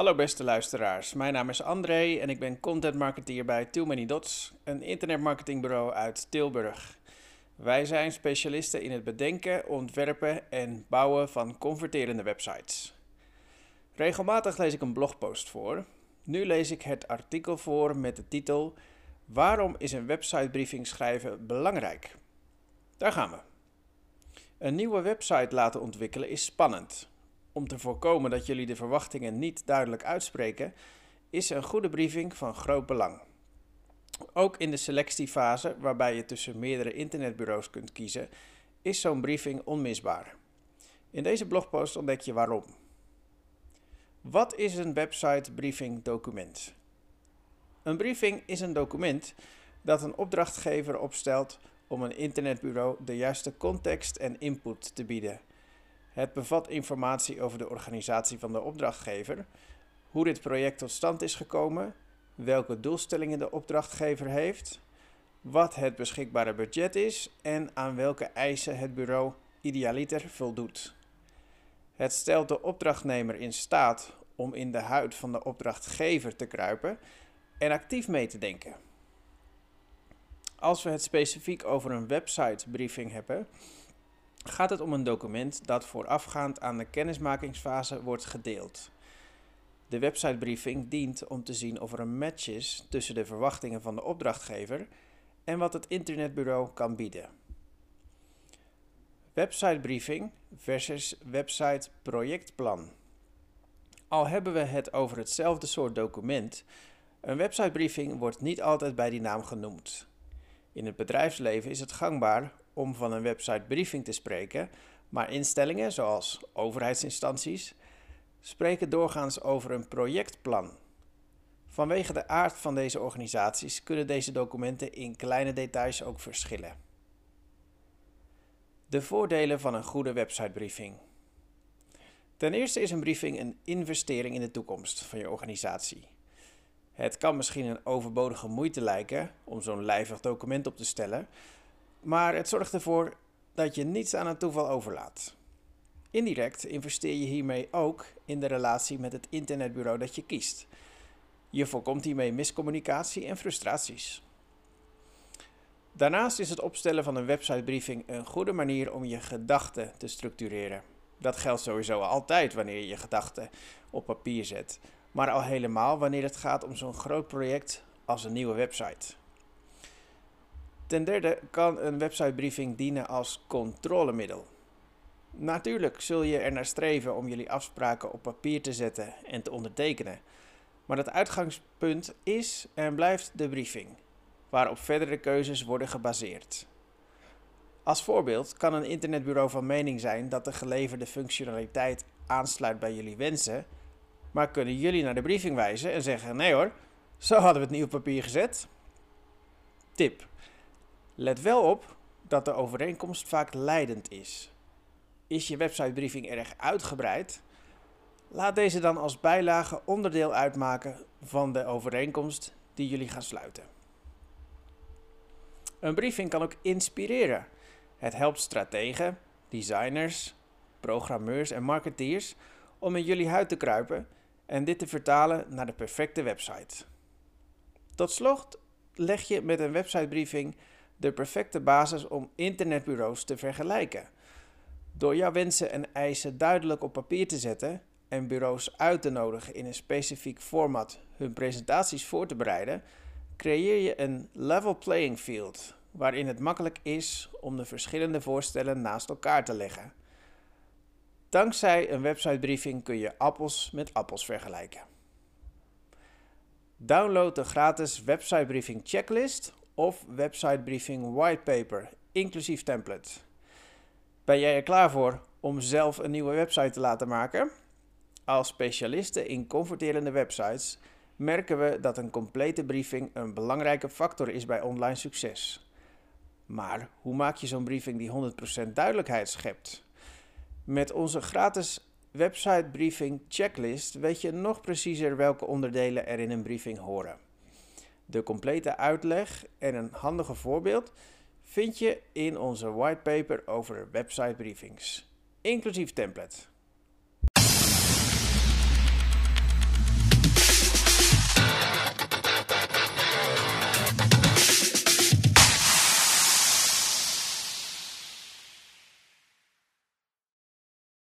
Hallo beste luisteraars, mijn naam is André en ik ben content marketeer bij Too Many Dots, een internetmarketingbureau uit Tilburg. Wij zijn specialisten in het bedenken, ontwerpen en bouwen van converterende websites. Regelmatig lees ik een blogpost voor. Nu lees ik het artikel voor met de titel Waarom is een websitebriefing schrijven belangrijk? Daar gaan we. Een nieuwe website laten ontwikkelen is spannend. Om te voorkomen dat jullie de verwachtingen niet duidelijk uitspreken, is een goede briefing van groot belang. Ook in de selectiefase, waarbij je tussen meerdere internetbureaus kunt kiezen, is zo'n briefing onmisbaar. In deze blogpost ontdek je waarom. Wat is een website briefing document? Een briefing is een document dat een opdrachtgever opstelt om een internetbureau de juiste context en input te bieden. Het bevat informatie over de organisatie van de opdrachtgever, hoe dit project tot stand is gekomen, welke doelstellingen de opdrachtgever heeft, wat het beschikbare budget is en aan welke eisen het bureau idealiter voldoet. Het stelt de opdrachtnemer in staat om in de huid van de opdrachtgever te kruipen en actief mee te denken. Als we het specifiek over een websitebriefing hebben, gaat het om een document dat voorafgaand aan de kennismakingsfase wordt gedeeld. De websitebriefing dient om te zien of er een match is tussen de verwachtingen van de opdrachtgever en wat het internetbureau kan bieden. Websitebriefing versus website projectplan. Al hebben we het over hetzelfde soort document, een websitebriefing wordt niet altijd bij die naam genoemd. In het bedrijfsleven is het gangbaar om van een websitebriefing te spreken, maar instellingen zoals overheidsinstanties spreken doorgaans over een projectplan. Vanwege de aard van deze organisaties kunnen deze documenten in kleine details ook verschillen. De voordelen van een goede websitebriefing. Ten eerste is een briefing een investering in de toekomst van je organisatie. Het kan misschien een overbodige moeite lijken om zo'n lijvig document op te stellen, maar het zorgt ervoor dat je niets aan het toeval overlaat. Indirect investeer je hiermee ook in de relatie met het internetbureau dat je kiest. Je voorkomt hiermee miscommunicatie en frustraties. Daarnaast is het opstellen van een websitebriefing een goede manier om je gedachten te structureren. Dat geldt sowieso altijd wanneer je je gedachten op papier zet, maar al helemaal wanneer het gaat om zo'n groot project als een nieuwe website. Ten derde kan een websitebriefing dienen als controlemiddel. Natuurlijk zul je er naar streven om jullie afspraken op papier te zetten en te ondertekenen. Maar het uitgangspunt is en blijft de briefing, waarop verdere keuzes worden gebaseerd. Als voorbeeld kan een internetbureau van mening zijn dat de geleverde functionaliteit aansluit bij jullie wensen, maar kunnen jullie naar de briefing wijzen en zeggen: nee hoor, zo hadden we het niet op papier gezet. Tip: Let wel op dat de overeenkomst vaak leidend is. Is je websitebriefing erg uitgebreid? Laat deze dan als bijlage onderdeel uitmaken van de overeenkomst die jullie gaan sluiten. Een briefing kan ook inspireren. Het helpt strategen, designers, programmeurs en marketeers om in jullie huid te kruipen en dit te vertalen naar de perfecte website. Tot slot leg je met een websitebriefing de perfecte basis om internetbureaus te vergelijken. Door jouw wensen en eisen duidelijk op papier te zetten en bureaus uit te nodigen in een specifiek format hun presentaties voor te bereiden, creëer je een level playing field waarin het makkelijk is om de verschillende voorstellen naast elkaar te leggen. Dankzij een websitebriefing kun je appels met appels vergelijken. Download de gratis websitebriefing checklist of websitebriefing whitepaper, inclusief template. Ben jij er klaar voor om zelf een nieuwe website te laten maken? Als specialisten in converterende websites merken we dat een complete briefing een belangrijke factor is bij online succes. Maar hoe maak je zo'n briefing die 100% duidelijkheid schept? Met onze gratis website briefing checklist weet je nog preciezer welke onderdelen er in een briefing horen. De complete uitleg en een handige voorbeeld vind je in onze whitepaper over website briefings, inclusief template.